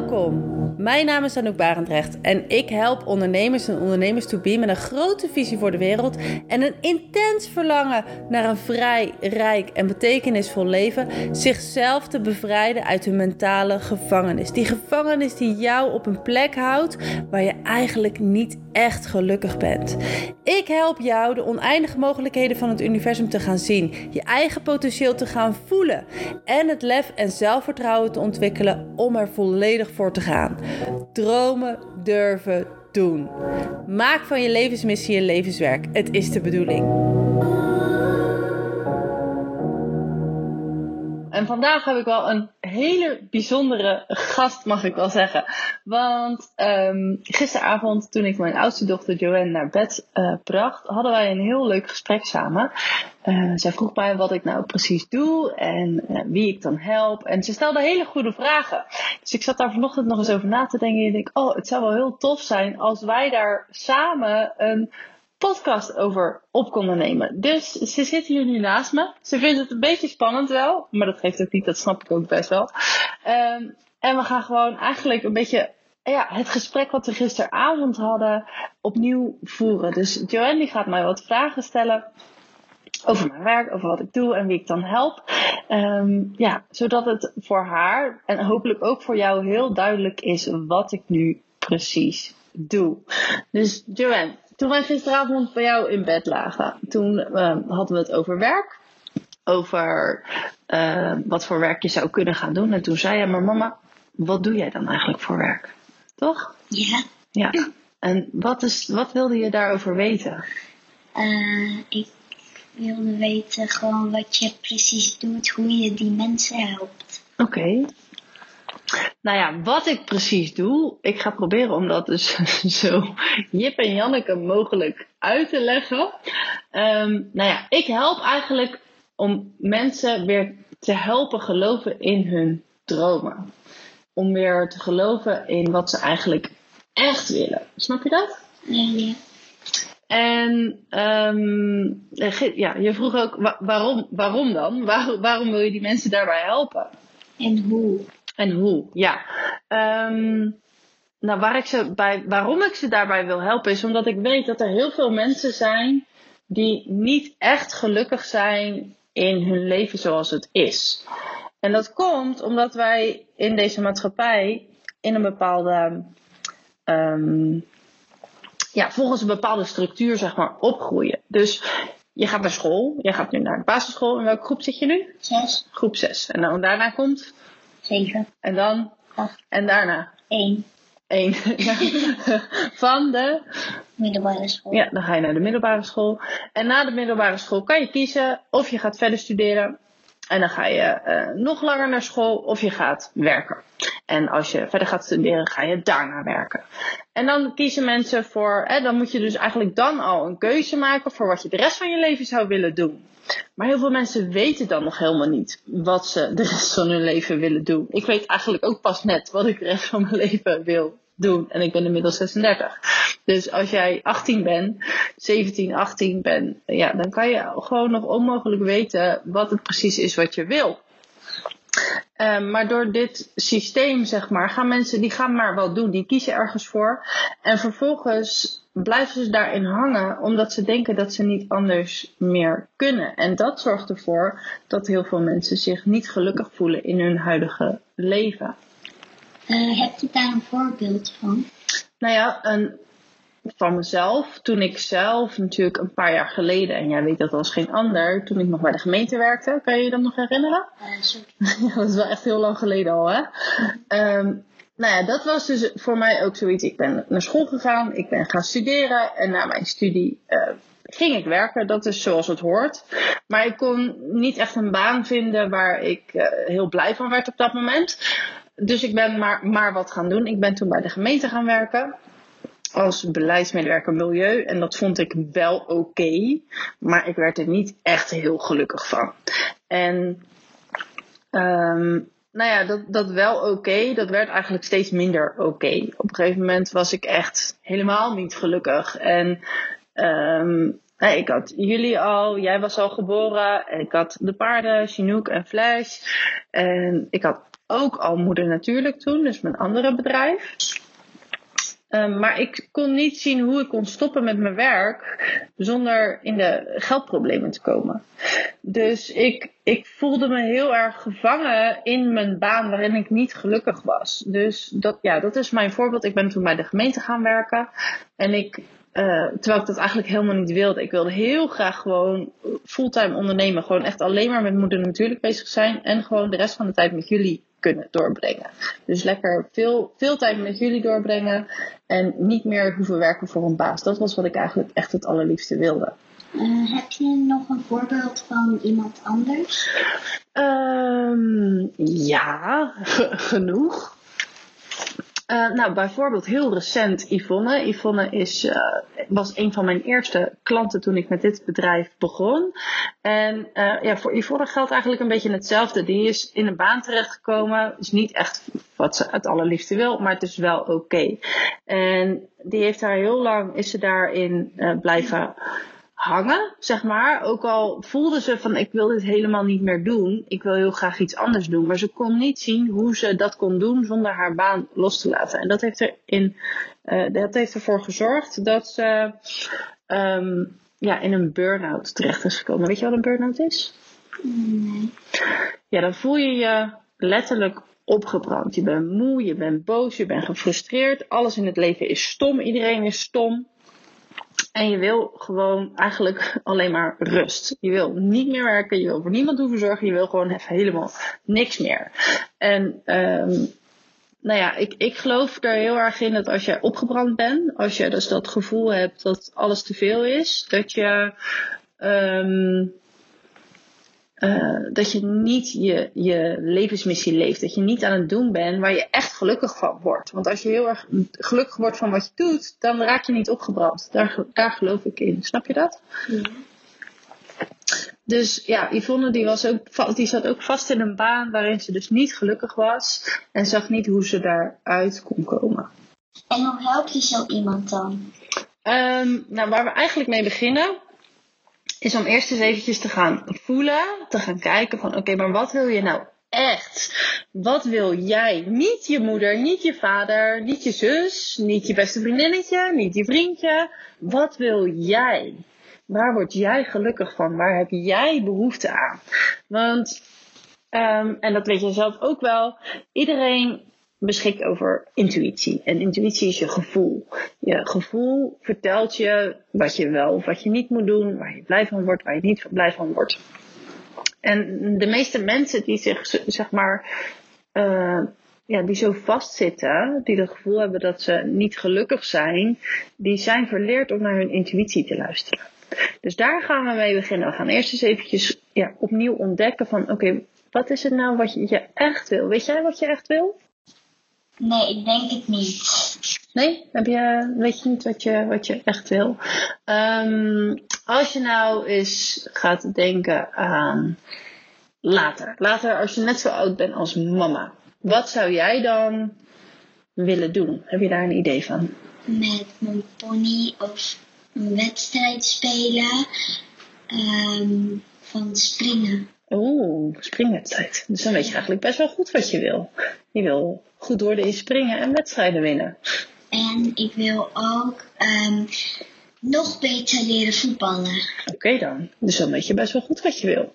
Welkom. Mijn naam is Anouk Barendrecht en ik help ondernemers en ondernemers to be met een grote visie voor de wereld en een intens verlangen naar een vrij, rijk en betekenisvol leven, zichzelf te bevrijden uit hun mentale gevangenis. Die gevangenis die jou op een plek houdt waar je eigenlijk niet echt gelukkig bent. Ik help jou de oneindige mogelijkheden van het universum te gaan zien, je eigen potentieel te gaan voelen en het lef en zelfvertrouwen te ontwikkelen om er volledig voor te gaan. Dromen durven doen. Maak van je levensmissie je levenswerk. Het is de bedoeling. En vandaag heb ik wel een hele bijzondere gast, mag ik wel zeggen. Want um, gisteravond, toen ik mijn oudste dochter Joanne naar bed uh, bracht, hadden wij een heel leuk gesprek samen. Uh, zij vroeg mij wat ik nou precies doe en uh, wie ik dan help. En ze stelde hele goede vragen. Dus ik zat daar vanochtend nog eens over na te denken. En ik denk, oh, het zou wel heel tof zijn als wij daar samen een podcast over op konden nemen. Dus ze zit hier nu naast me. Ze vindt het een beetje spannend wel, maar dat geeft ook niet, dat snap ik ook best wel. Um, en we gaan gewoon eigenlijk een beetje ja, het gesprek wat we gisteravond hadden opnieuw voeren. Dus Joanne gaat mij wat vragen stellen over mijn werk, over wat ik doe en wie ik dan help. Um, ja, zodat het voor haar en hopelijk ook voor jou heel duidelijk is wat ik nu precies doe. Dus Joanne, toen wij gisteravond bij jou in bed lagen, toen uh, hadden we het over werk. Over uh, wat voor werk je zou kunnen gaan doen. En toen zei je, maar mama, wat doe jij dan eigenlijk voor werk? Toch? Ja. Ja. En wat, is, wat wilde je daarover weten? Uh, ik wilde weten gewoon wat je precies doet, hoe je die mensen helpt. Oké. Okay. Nou ja, wat ik precies doe, ik ga proberen om dat dus zo Jip en Janneke mogelijk uit te leggen. Um, nou ja, ik help eigenlijk om mensen weer te helpen geloven in hun dromen. Om weer te geloven in wat ze eigenlijk echt willen. Snap je dat? Ja, ja. En um, ja, je vroeg ook waarom, waarom dan? Waar, waarom wil je die mensen daarbij helpen? En hoe? En hoe, ja. Um, nou, waar ik ze bij, waarom ik ze daarbij wil helpen is omdat ik weet dat er heel veel mensen zijn die niet echt gelukkig zijn in hun leven zoals het is. En dat komt omdat wij in deze maatschappij in een bepaalde, um, ja, volgens een bepaalde structuur zeg maar opgroeien. Dus je gaat naar school, je gaat nu naar de basisschool. In welke groep zit je nu? Zes. Groep zes. En dan daarna komt? Zeven. En dan? Acht. En daarna? Eén. Eén. Van de? Middelbare school. Ja, dan ga je naar de middelbare school. En na de middelbare school kan je kiezen of je gaat verder studeren. En dan ga je uh, nog langer naar school of je gaat werken. En als je verder gaat studeren, ga je daarna werken. En dan kiezen mensen voor, hè, dan moet je dus eigenlijk dan al een keuze maken voor wat je de rest van je leven zou willen doen. Maar heel veel mensen weten dan nog helemaal niet wat ze de rest van hun leven willen doen. Ik weet eigenlijk ook pas net wat ik de rest van mijn leven wil doen. En ik ben inmiddels 36. Dus als jij 18 bent, 17, 18 bent, ja, dan kan je gewoon nog onmogelijk weten wat het precies is wat je wil. Um, maar door dit systeem, zeg maar, gaan mensen die gaan maar wel doen. Die kiezen ergens voor. En vervolgens blijven ze daarin hangen omdat ze denken dat ze niet anders meer kunnen. En dat zorgt ervoor dat heel veel mensen zich niet gelukkig voelen in hun huidige leven. Uh, heb je daar een voorbeeld van? Nou ja, een, van mezelf. Toen ik zelf natuurlijk een paar jaar geleden, en jij weet dat als geen ander, toen ik nog bij de gemeente werkte, kan je je dat nog herinneren? Uh, sorry. ja, dat is wel echt heel lang geleden al, hè? Um, nou ja, dat was dus voor mij ook zoiets. Ik ben naar school gegaan, ik ben gaan studeren en na mijn studie uh, ging ik werken. Dat is zoals het hoort. Maar ik kon niet echt een baan vinden waar ik uh, heel blij van werd op dat moment. Dus ik ben maar, maar wat gaan doen. Ik ben toen bij de gemeente gaan werken als beleidsmedewerker milieu. En dat vond ik wel oké. Maar ik werd er niet echt heel gelukkig van. En um, nou ja, dat, dat wel oké, dat werd eigenlijk steeds minder oké. Op een gegeven moment was ik echt helemaal niet gelukkig. En um, nee, ik had jullie al, jij was al geboren. En ik had de paarden, Chinook en Flash. En ik had ook al moeder natuurlijk toen, dus mijn andere bedrijf. Ehm, maar ik kon niet zien hoe ik kon stoppen met mijn werk zonder in de geldproblemen te komen. Dus ik, ik voelde me heel erg gevangen in mijn baan waarin ik niet gelukkig was. Dus dat, ja, dat is mijn voorbeeld. Ik ben toen bij de gemeente gaan werken. En ik uh, terwijl ik dat eigenlijk helemaal niet wilde. Ik wilde heel graag gewoon fulltime ondernemen. Gewoon echt alleen maar met moeder natuurlijk bezig zijn. En gewoon de rest van de tijd met jullie kunnen doorbrengen. Dus lekker veel, veel tijd met jullie doorbrengen. En niet meer hoeven werken voor een baas. Dat was wat ik eigenlijk echt het allerliefste wilde. Uh, heb je nog een voorbeeld van iemand anders? Um, ja, genoeg. Uh, nou, bijvoorbeeld heel recent Yvonne. Yvonne is, uh, was een van mijn eerste klanten toen ik met dit bedrijf begon. En uh, ja, voor Yvonne geldt eigenlijk een beetje hetzelfde. Die is in een baan terechtgekomen. Is niet echt wat ze het allerliefste wil, maar het is wel oké. En die heeft daar heel lang, is ze daarin blijven hangen, zeg maar. Ook al voelde ze van ik wil dit helemaal niet meer doen. Ik wil heel graag iets anders doen. Maar ze kon niet zien hoe ze dat kon doen zonder haar baan los te laten. En dat heeft, er in, uh, dat heeft ervoor gezorgd dat ze um, ja, in een burn-out terecht is gekomen. Weet je wat een burn-out is? Nee. Ja, dan voel je je letterlijk opgebrand. Je bent moe, je bent boos, je bent gefrustreerd. Alles in het leven is stom. Iedereen is stom. En je wil gewoon eigenlijk alleen maar rust. Je wil niet meer werken, je wil voor niemand hoeven zorgen, je wil gewoon even helemaal niks meer. En um, nou ja, ik, ik geloof er heel erg in dat als je opgebrand bent, als je dus dat gevoel hebt dat alles te veel is, dat je um, uh, dat je niet je, je levensmissie leeft. Dat je niet aan het doen bent waar je echt gelukkig van wordt. Want als je heel erg gelukkig wordt van wat je doet, dan raak je niet opgebrand. Daar, daar geloof ik in. Snap je dat? Ja. Dus ja, Yvonne die, was ook, die zat ook vast in een baan waarin ze dus niet gelukkig was. En zag niet hoe ze daaruit kon komen. En hoe help je zo iemand dan? Um, nou, waar we eigenlijk mee beginnen is om eerst eens eventjes te gaan voelen, te gaan kijken van oké, maar wat wil je nou echt? Wat wil jij? Niet je moeder, niet je vader, niet je zus, niet je beste vriendinnetje, niet je vriendje. Wat wil jij? Waar word jij gelukkig van? Waar heb jij behoefte aan? Want, um, en dat weet je zelf ook wel, iedereen beschikt over intuïtie. En intuïtie is je gevoel. Je gevoel vertelt je wat je wel of wat je niet moet doen, waar je blij van wordt, waar je niet blij van wordt. En de meeste mensen die zich, zeg maar, uh, ja, die zo vastzitten, die het gevoel hebben dat ze niet gelukkig zijn, die zijn verleerd om naar hun intuïtie te luisteren. Dus daar gaan we mee beginnen. We gaan eerst eens eventjes ja, opnieuw ontdekken van oké, wat is het nou wat je echt wil? Weet jij wat je echt wil? Nee, ik denk het niet. Nee? Heb je, weet je niet wat je, wat je echt wil? Um, als je nou eens gaat denken aan later. Later, als je net zo oud bent als mama. Wat zou jij dan willen doen? Heb je daar een idee van? Met mijn pony of een wedstrijd spelen. Um, van springen. Oeh, springwedstrijd. Dus dan weet je eigenlijk best wel goed wat je wil. Je wil goed worden in springen en wedstrijden winnen. En ik wil ook um, nog beter leren voetballen. Oké okay dan. Dus dan weet je best wel goed wat je wil.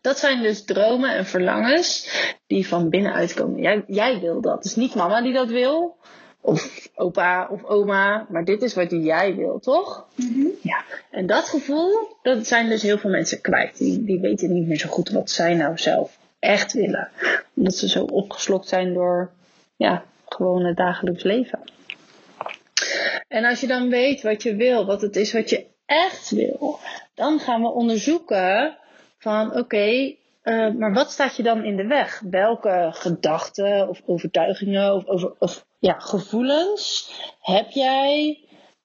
Dat zijn dus dromen en verlangens die van binnenuit komen. Jij, jij wil dat. Het is niet mama die dat wil. Of opa of oma. Maar dit is wat jij wil, toch? Mm -hmm. Ja. En dat gevoel, dat zijn dus heel veel mensen kwijt. Die, die weten niet meer zo goed wat zij nou zelf echt willen. Omdat ze zo opgeslokt zijn door ja, gewoon het dagelijks leven. En als je dan weet wat je wil, wat het is wat je echt wil, dan gaan we onderzoeken van oké, okay, uh, maar wat staat je dan in de weg? Welke gedachten of overtuigingen of, of ja, gevoelens heb jij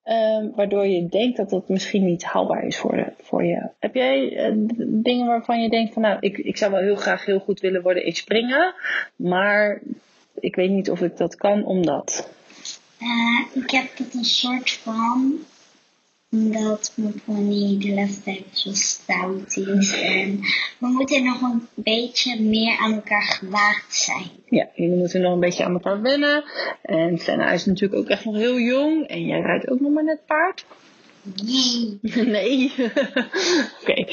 um, waardoor je denkt dat dat misschien niet haalbaar is voor, je. Heb jij uh, dingen waarvan je denkt van nou, ik, ik zou wel heel graag heel goed willen worden in springen, maar ik weet niet of ik dat kan omdat. Uh, ik heb dat een soort van Omdat mijn pony de laatste stout is. En we moeten nog een beetje meer aan elkaar gewaagd zijn. Ja, jullie moeten nog een beetje aan elkaar wennen. En Fenna is natuurlijk ook echt nog heel jong. En jij rijdt ook nog maar net paard. Nee. Nee. Oké,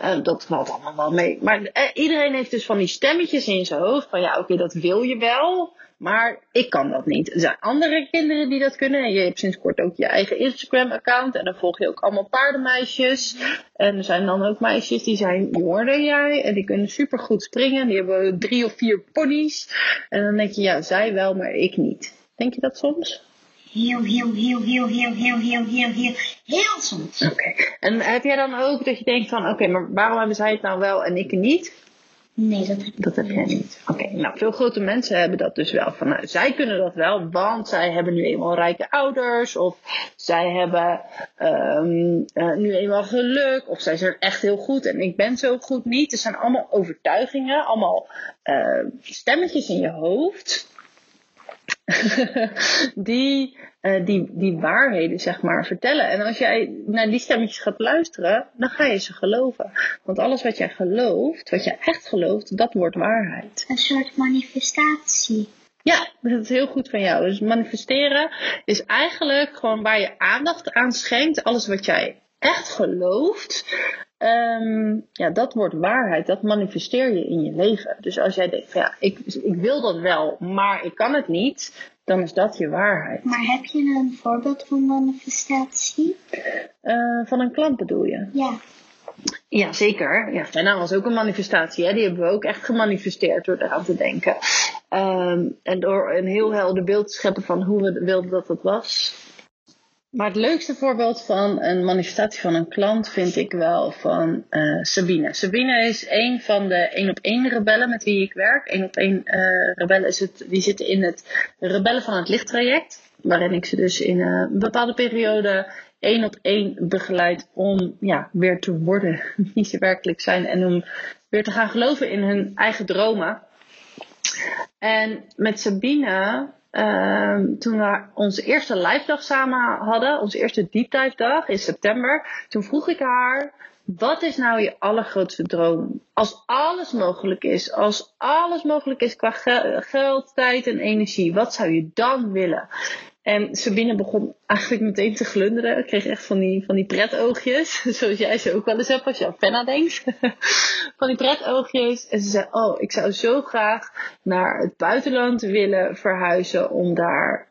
Eh, dat valt allemaal wel mee. Maar eh, iedereen heeft dus van die stemmetjes in zijn hoofd. Van ja, oké, dat wil je wel. Maar ik kan dat niet. Er zijn andere kinderen die dat kunnen. En je hebt sinds kort ook je eigen Instagram-account. En dan volg je ook allemaal paardenmeisjes. En er zijn dan ook meisjes die zijn jonger dan jij. En die kunnen super goed springen. Die hebben drie of vier ponies. En dan denk je, ja, zij wel, maar ik niet. Denk je dat soms? Heel, heel, heel, heel, heel, heel, heel, heel, heel, heel soms. Oké. En heb jij dan ook dat je denkt van, oké, maar waarom hebben zij het nou wel en ik niet? Nee, dat heb ik Dat heb jij niet. Oké, nou veel grote mensen hebben dat dus wel. Van, nou, zij kunnen dat wel, want zij hebben nu eenmaal rijke ouders. Of zij hebben ehm, eh, nu eenmaal geluk. Of zij zijn echt heel goed en ik ben zo goed niet. Het zijn allemaal overtuigingen, allemaal eh, stemmetjes in je hoofd. die, eh, die, die waarheden, zeg maar, vertellen. En als jij naar die stemmetjes gaat luisteren, dan ga je ze geloven. Want alles wat jij gelooft, wat je echt gelooft, dat wordt waarheid. Een soort manifestatie. Ja, dat is heel goed van jou. Dus manifesteren is eigenlijk gewoon waar je aandacht aan schenkt. Alles wat jij echt gelooft, ehm, ja, dat wordt waarheid. Dat manifesteer je in je leven. Dus als jij denkt, van, ja, ik, ik wil dat wel, maar ik kan het niet, dan is dat je waarheid. Maar heb je een voorbeeld van manifestatie? Eh, van een klant bedoel je? Ja. Ja, zeker. Ja, Fenna was ook een manifestatie. Hè? Die hebben we ook echt gemanifesteerd door eraan te denken. Ehm, en door een heel helder beeld te scheppen van hoe we wilden dat het was. Maar het leukste voorbeeld van een manifestatie van een klant vind ik wel van eh, Sabine. Sabine is een van de één op één rebellen met wie ik werk. Eén op één eh, rebellen is het, die zitten in het rebellen van het lichttraject. Waarin ik ze dus in eh, een bepaalde periode één op één begeleid om ja, weer te worden wie ze werkelijk zijn. En om weer te gaan geloven in hun eigen dromen. En met Sabine Ehm, toen we onze eerste live dag samen hadden, onze eerste deep dive dag in september, toen vroeg ik haar: wat is nou je allergrootste droom? Als alles mogelijk is, als alles mogelijk is qua ge- geld, tijd en energie, wat zou je dan willen? En Sabine begon eigenlijk meteen te glunderen. Ik kreeg echt van die, van die pretoogjes. Zoals jij ze ook wel eens hebt als je aan Penna denkt. van die pretoogjes. En ze zei, oh, ik zou zo graag naar het buitenland willen verhuizen. Om daar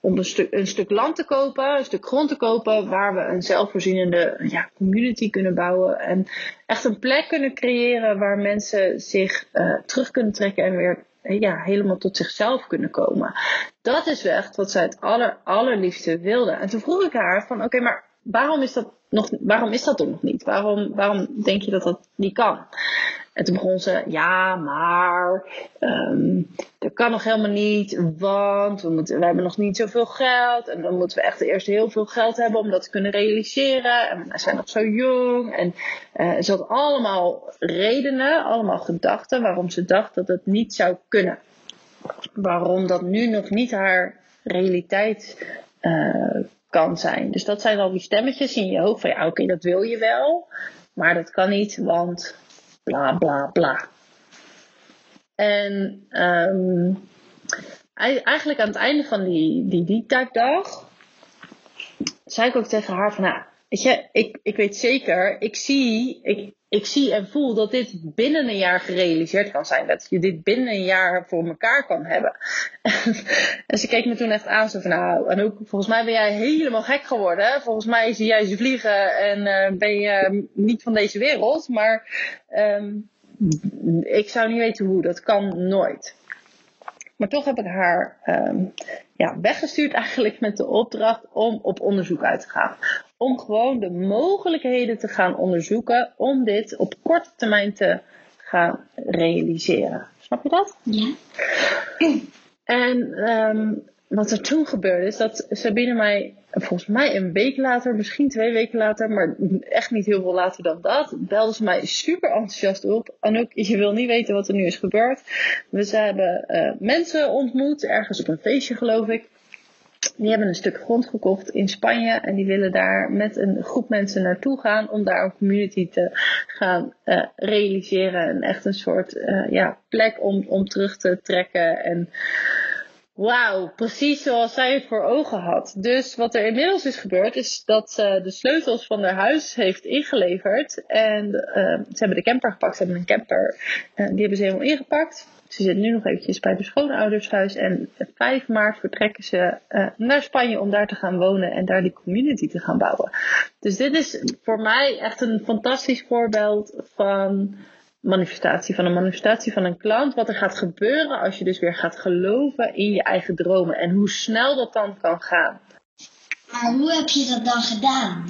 om een, stuk, een stuk land te kopen, een stuk grond te kopen. Waar we een zelfvoorzienende ja, community kunnen bouwen. En echt een plek kunnen creëren waar mensen zich uh, terug kunnen trekken en weer ja, helemaal tot zichzelf kunnen komen. Dat is echt wat zij het aller, allerliefste wilde. En toen vroeg ik haar van, oké, maar waarom is dat nog, waarom is dat nog niet? Waarom, waarom denk je dat dat niet kan? En toen begon ze, ja, maar um, dat kan nog helemaal niet, want we, moeten, we hebben nog niet zoveel geld. En dan moeten we echt eerst heel veel geld hebben om dat te kunnen realiseren. En we zijn nog zo jong. En uh, ze had allemaal redenen, allemaal gedachten waarom ze dacht dat het niet zou kunnen. Waarom dat nu nog niet haar realiteit uh, kan zijn. Dus dat zijn al die stemmetjes in je hoofd van ja, oké, dat wil je wel. Maar dat kan niet, want bla bla bla. En um, eigenlijk aan het einde van die, die deep dive dag zei ik ook tegen haar van, nou, weet je, ik, ik weet zeker, ik zie, ik, ik zie en voel dat dit binnen een jaar gerealiseerd kan zijn. Dat je dit binnen een jaar voor elkaar kan hebben. en ze keek me toen echt aan, zo van nou, en ook, volgens mij ben jij helemaal gek geworden. Hè? Volgens mij zie jij ze vliegen en uh, ben je niet van deze wereld. Maar um, ik zou niet weten hoe, dat kan nooit. Maar toch heb ik haar um, ja, weggestuurd eigenlijk met de opdracht om op onderzoek uit te gaan. Om gewoon de mogelijkheden te gaan onderzoeken om dit op korte termijn te gaan realiseren. Snap je dat? Ja. En um, wat er toen gebeurde is dat Sabine mij, volgens mij een week later, misschien twee weken later, maar echt niet heel veel later dan dat, belde ze mij super enthousiast op. Anouk, je wil niet weten wat er nu is gebeurd. We hebben uh, mensen ontmoet, ergens op een feestje geloof ik. Die hebben een stuk grond gekocht in Spanje en die willen daar met een groep mensen naartoe gaan om daar een community te gaan uh, realiseren. En echt een soort uh, ja, plek om, om terug te trekken. En wauw, precies zoals zij het voor ogen had. Dus wat er inmiddels is gebeurd, is dat ze de sleutels van haar huis heeft ingeleverd. En uh, ze hebben de camper gepakt, ze hebben een camper, die hebben ze helemaal ingepakt. Ze zit nu nog eventjes bij de schoonoudershuis. En 5 maart vertrekken ze uh, naar Spanje om daar te gaan wonen en daar die community te gaan bouwen. Dus dit is voor mij echt een fantastisch voorbeeld van manifestatie. Van een manifestatie van een klant. Wat er gaat gebeuren als je dus weer gaat geloven in je eigen dromen. En hoe snel dat dan kan gaan. Maar hoe heb je dat dan gedaan?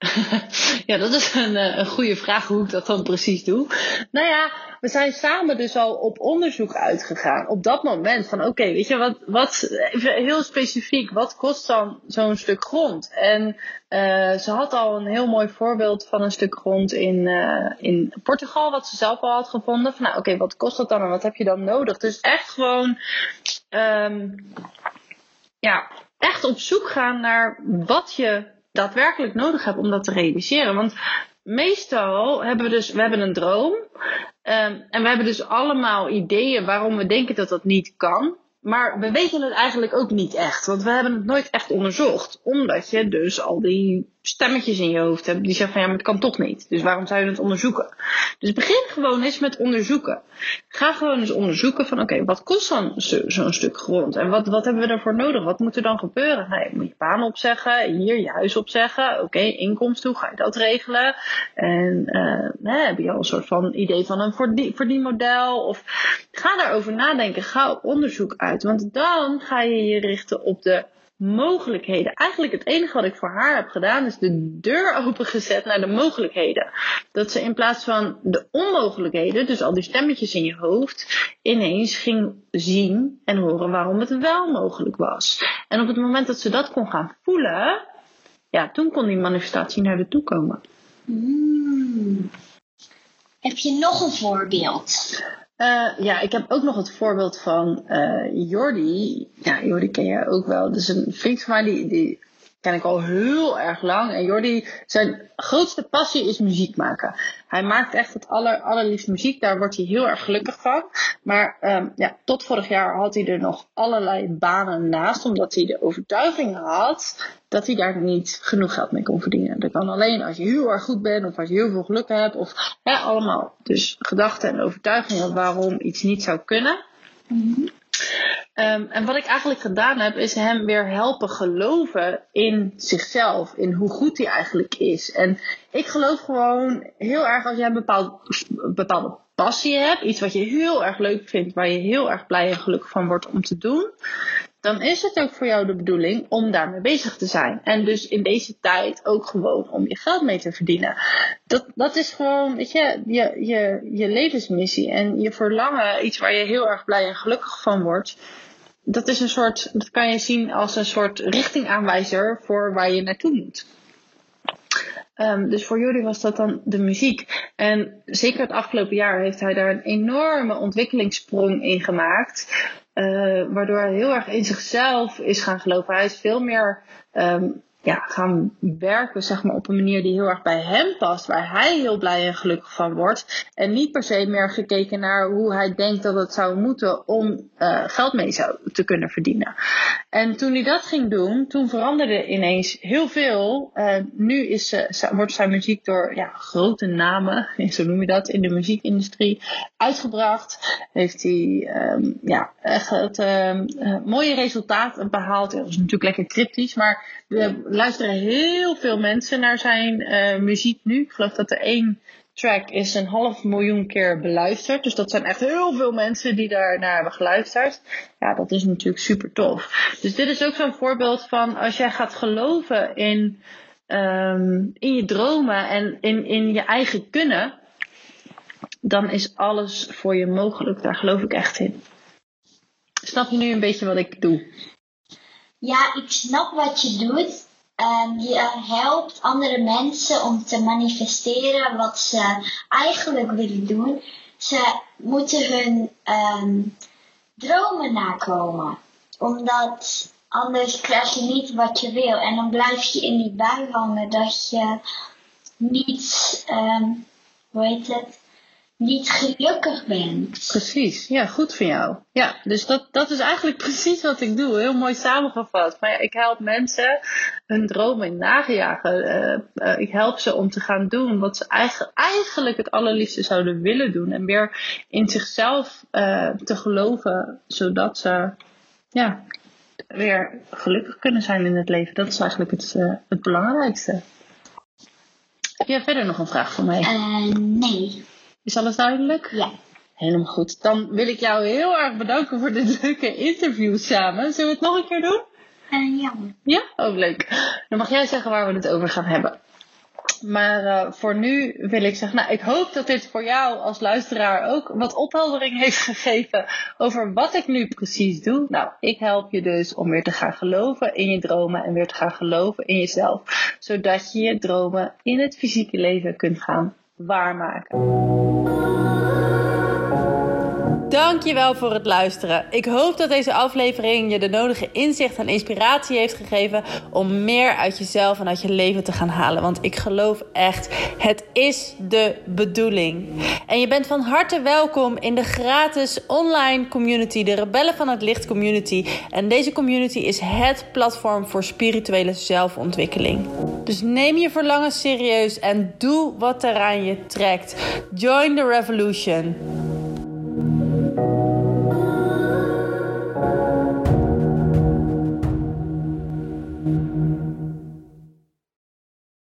ja, dat is een, eh, een goede vraag hoe ik dat dan precies doe. Nou ja, we zijn samen dus al op onderzoek uitgegaan. Op dat moment van oké, weet je, wat, wat, heel specifiek, wat kost dan zo'n stuk grond? En uh, ze had al een heel mooi voorbeeld van een stuk grond in, uh, in Portugal, wat ze zelf al had gevonden. Van nou oké, wat kost dat dan en wat heb je dan nodig? Dus echt gewoon, um, ja, echt op zoek gaan naar wat je daadwerkelijk nodig hebt om dat te realiseren. Want meestal hebben we dus, we hebben een droom. Um, en we hebben dus allemaal ideeën waarom we denken dat dat niet kan. Maar we weten het eigenlijk ook niet echt, want we hebben het nooit echt onderzocht. Omdat je dus al die stemmetjes in je hoofd hebt die zeggen van ja, maar het kan toch niet. Dus waarom zou je het onderzoeken? Dus begin gewoon eens met onderzoeken. Ga gewoon eens onderzoeken van oké, wat kost dan zo'n stuk grond? En wat, wat hebben we daarvoor nodig? Wat moet er dan gebeuren? Nou, je moet je baan opzeggen, hier je huis opzeggen. Oké, inkomsten, hoe ga je dat regelen? En uh, heb je al een soort van idee van een verdienmodel? Of ga daarover nadenken, ga op onderzoek uit. Want dan ga je je richten op de mogelijkheden. Eigenlijk het enige wat ik voor haar heb gedaan is de deur opengezet naar de mogelijkheden. Dat ze in plaats van de onmogelijkheden, dus al die stemmetjes in je hoofd, ineens ging zien en horen waarom het wel mogelijk was. En op het moment dat ze dat kon gaan voelen, ja, toen kon die manifestatie naar de toe komen. Hmm. Heb je nog een voorbeeld? Uh, ja, ik heb ook nog het voorbeeld van uh, Jordi. Ja, Jordi ken je ook wel. Is een vriend van mij, die, die ken ik al heel erg lang. En Jordi, zijn grootste passie is muziek maken. Hij maakt echt het aller, allerliefst muziek. Daar wordt hij heel erg gelukkig van. Maar um, ja, tot vorig jaar had hij er nog allerlei banen naast. Omdat hij de overtuiging had dat hij daar niet genoeg geld mee kon verdienen. Dat kan alleen als je heel erg goed bent. Of als je heel veel geluk hebt. Of allemaal. Dus gedachten en overtuigingen waarom iets niet zou kunnen. Mm Um, en wat ik eigenlijk gedaan heb, is hem weer helpen geloven in zichzelf, in hoe goed hij eigenlijk is. En ik geloof gewoon heel erg als jij een bepaald, bepaalde passie hebt, iets wat je heel erg leuk vindt, waar je heel erg blij en gelukkig van wordt om te doen, dan is het ook voor jou de bedoeling om daarmee bezig te zijn. En dus in deze tijd ook gewoon om je geld mee te verdienen. Dat, dat is gewoon, weet je, je, je, je levensmissie en je verlangen, iets waar je heel erg blij en gelukkig van wordt. Dat is een soort, dat kan je zien als een soort richtingaanwijzer voor waar je naartoe moet. Um, dus voor jullie was dat dan de muziek. En zeker het afgelopen jaar heeft hij daar een enorme ontwikkelingssprong in gemaakt. Uh, waardoor hij heel erg in zichzelf is gaan geloven. Hij is veel meer um, ja, gaan werken zeg maar, op een manier die heel erg bij hem past, waar hij heel blij en gelukkig van wordt. En niet per se meer gekeken naar hoe hij denkt dat het zou moeten om uh, geld mee zou te kunnen verdienen. En toen hij dat ging doen, toen veranderde ineens heel veel. Uh, nu is, uh, wordt zijn muziek door ja, grote namen, zo noem je dat, in de muziekindustrie uitgebracht. Heeft hij um, ja, echt het, um, mooie resultaten behaald. Dat is natuurlijk lekker cryptisch, maar we luisteren heel veel mensen naar zijn muziek nu. Ik geloof dat er één track is een half miljoen keer beluisterd. Dus dat zijn echt heel veel mensen die daar naar hebben geluisterd. Ja, dat is natuurlijk super tof. Dus dit is ook zo'n voorbeeld van als jij gaat geloven in, um, in je dromen en in, in je eigen kunnen. Dan is alles voor je mogelijk. Daar geloof ik echt in. Snap je nu een beetje wat ik doe? Ja, ik snap wat je doet. Um, je helpt andere mensen om te manifesteren wat ze eigenlijk willen doen. Ze moeten hun um, dromen nakomen. Omdat anders krijg je niet wat je wil. En dan blijf je in die bui hangen dat je niet, um, hoe heet het, niet gelukkig bent. Precies, ja, goed van jou. Ja, dus dat, dat is eigenlijk precies wat ik doe. Heel mooi samengevat. Maar ja, ik help mensen hun dromen nagejagen. Uh, ik help ze om te gaan doen wat ze eigenlijk, eigenlijk het allerliefste zouden willen doen. En meer in zichzelf uh, te geloven, zodat ze ja, weer gelukkig kunnen zijn in het leven. Dat is eigenlijk het, het belangrijkste. Heb jij verder nog een vraag voor mij? nee. Is alles duidelijk? Ja. Helemaal goed. Dan wil ik jou heel erg bedanken voor dit leuke interview samen. Zullen we het nog een keer doen? Uh, ja. Ja? Ook oh, leuk. Dan mag jij zeggen waar we het over gaan hebben. Maar uh, voor nu wil ik zeggen, nou, ik hoop dat dit voor jou als luisteraar ook wat opheldering heeft gegeven over wat ik nu precies doe. Nou, ik help je dus om weer te gaan geloven in je dromen en weer te gaan geloven in jezelf. Zodat je je dromen in het fysieke leven kunt gaan waarmaken. Dankjewel voor het luisteren. Ik hoop dat deze aflevering je de nodige inzicht en inspiratie heeft gegeven om meer uit jezelf en uit je leven te gaan halen. Want ik geloof echt, het is de bedoeling. En je bent van harte welkom in de gratis online community, de Rebellen van het Licht community. En deze community is het platform voor spirituele zelfontwikkeling. Dus neem je verlangen serieus en doe wat er aan je trekt. Join the revolution.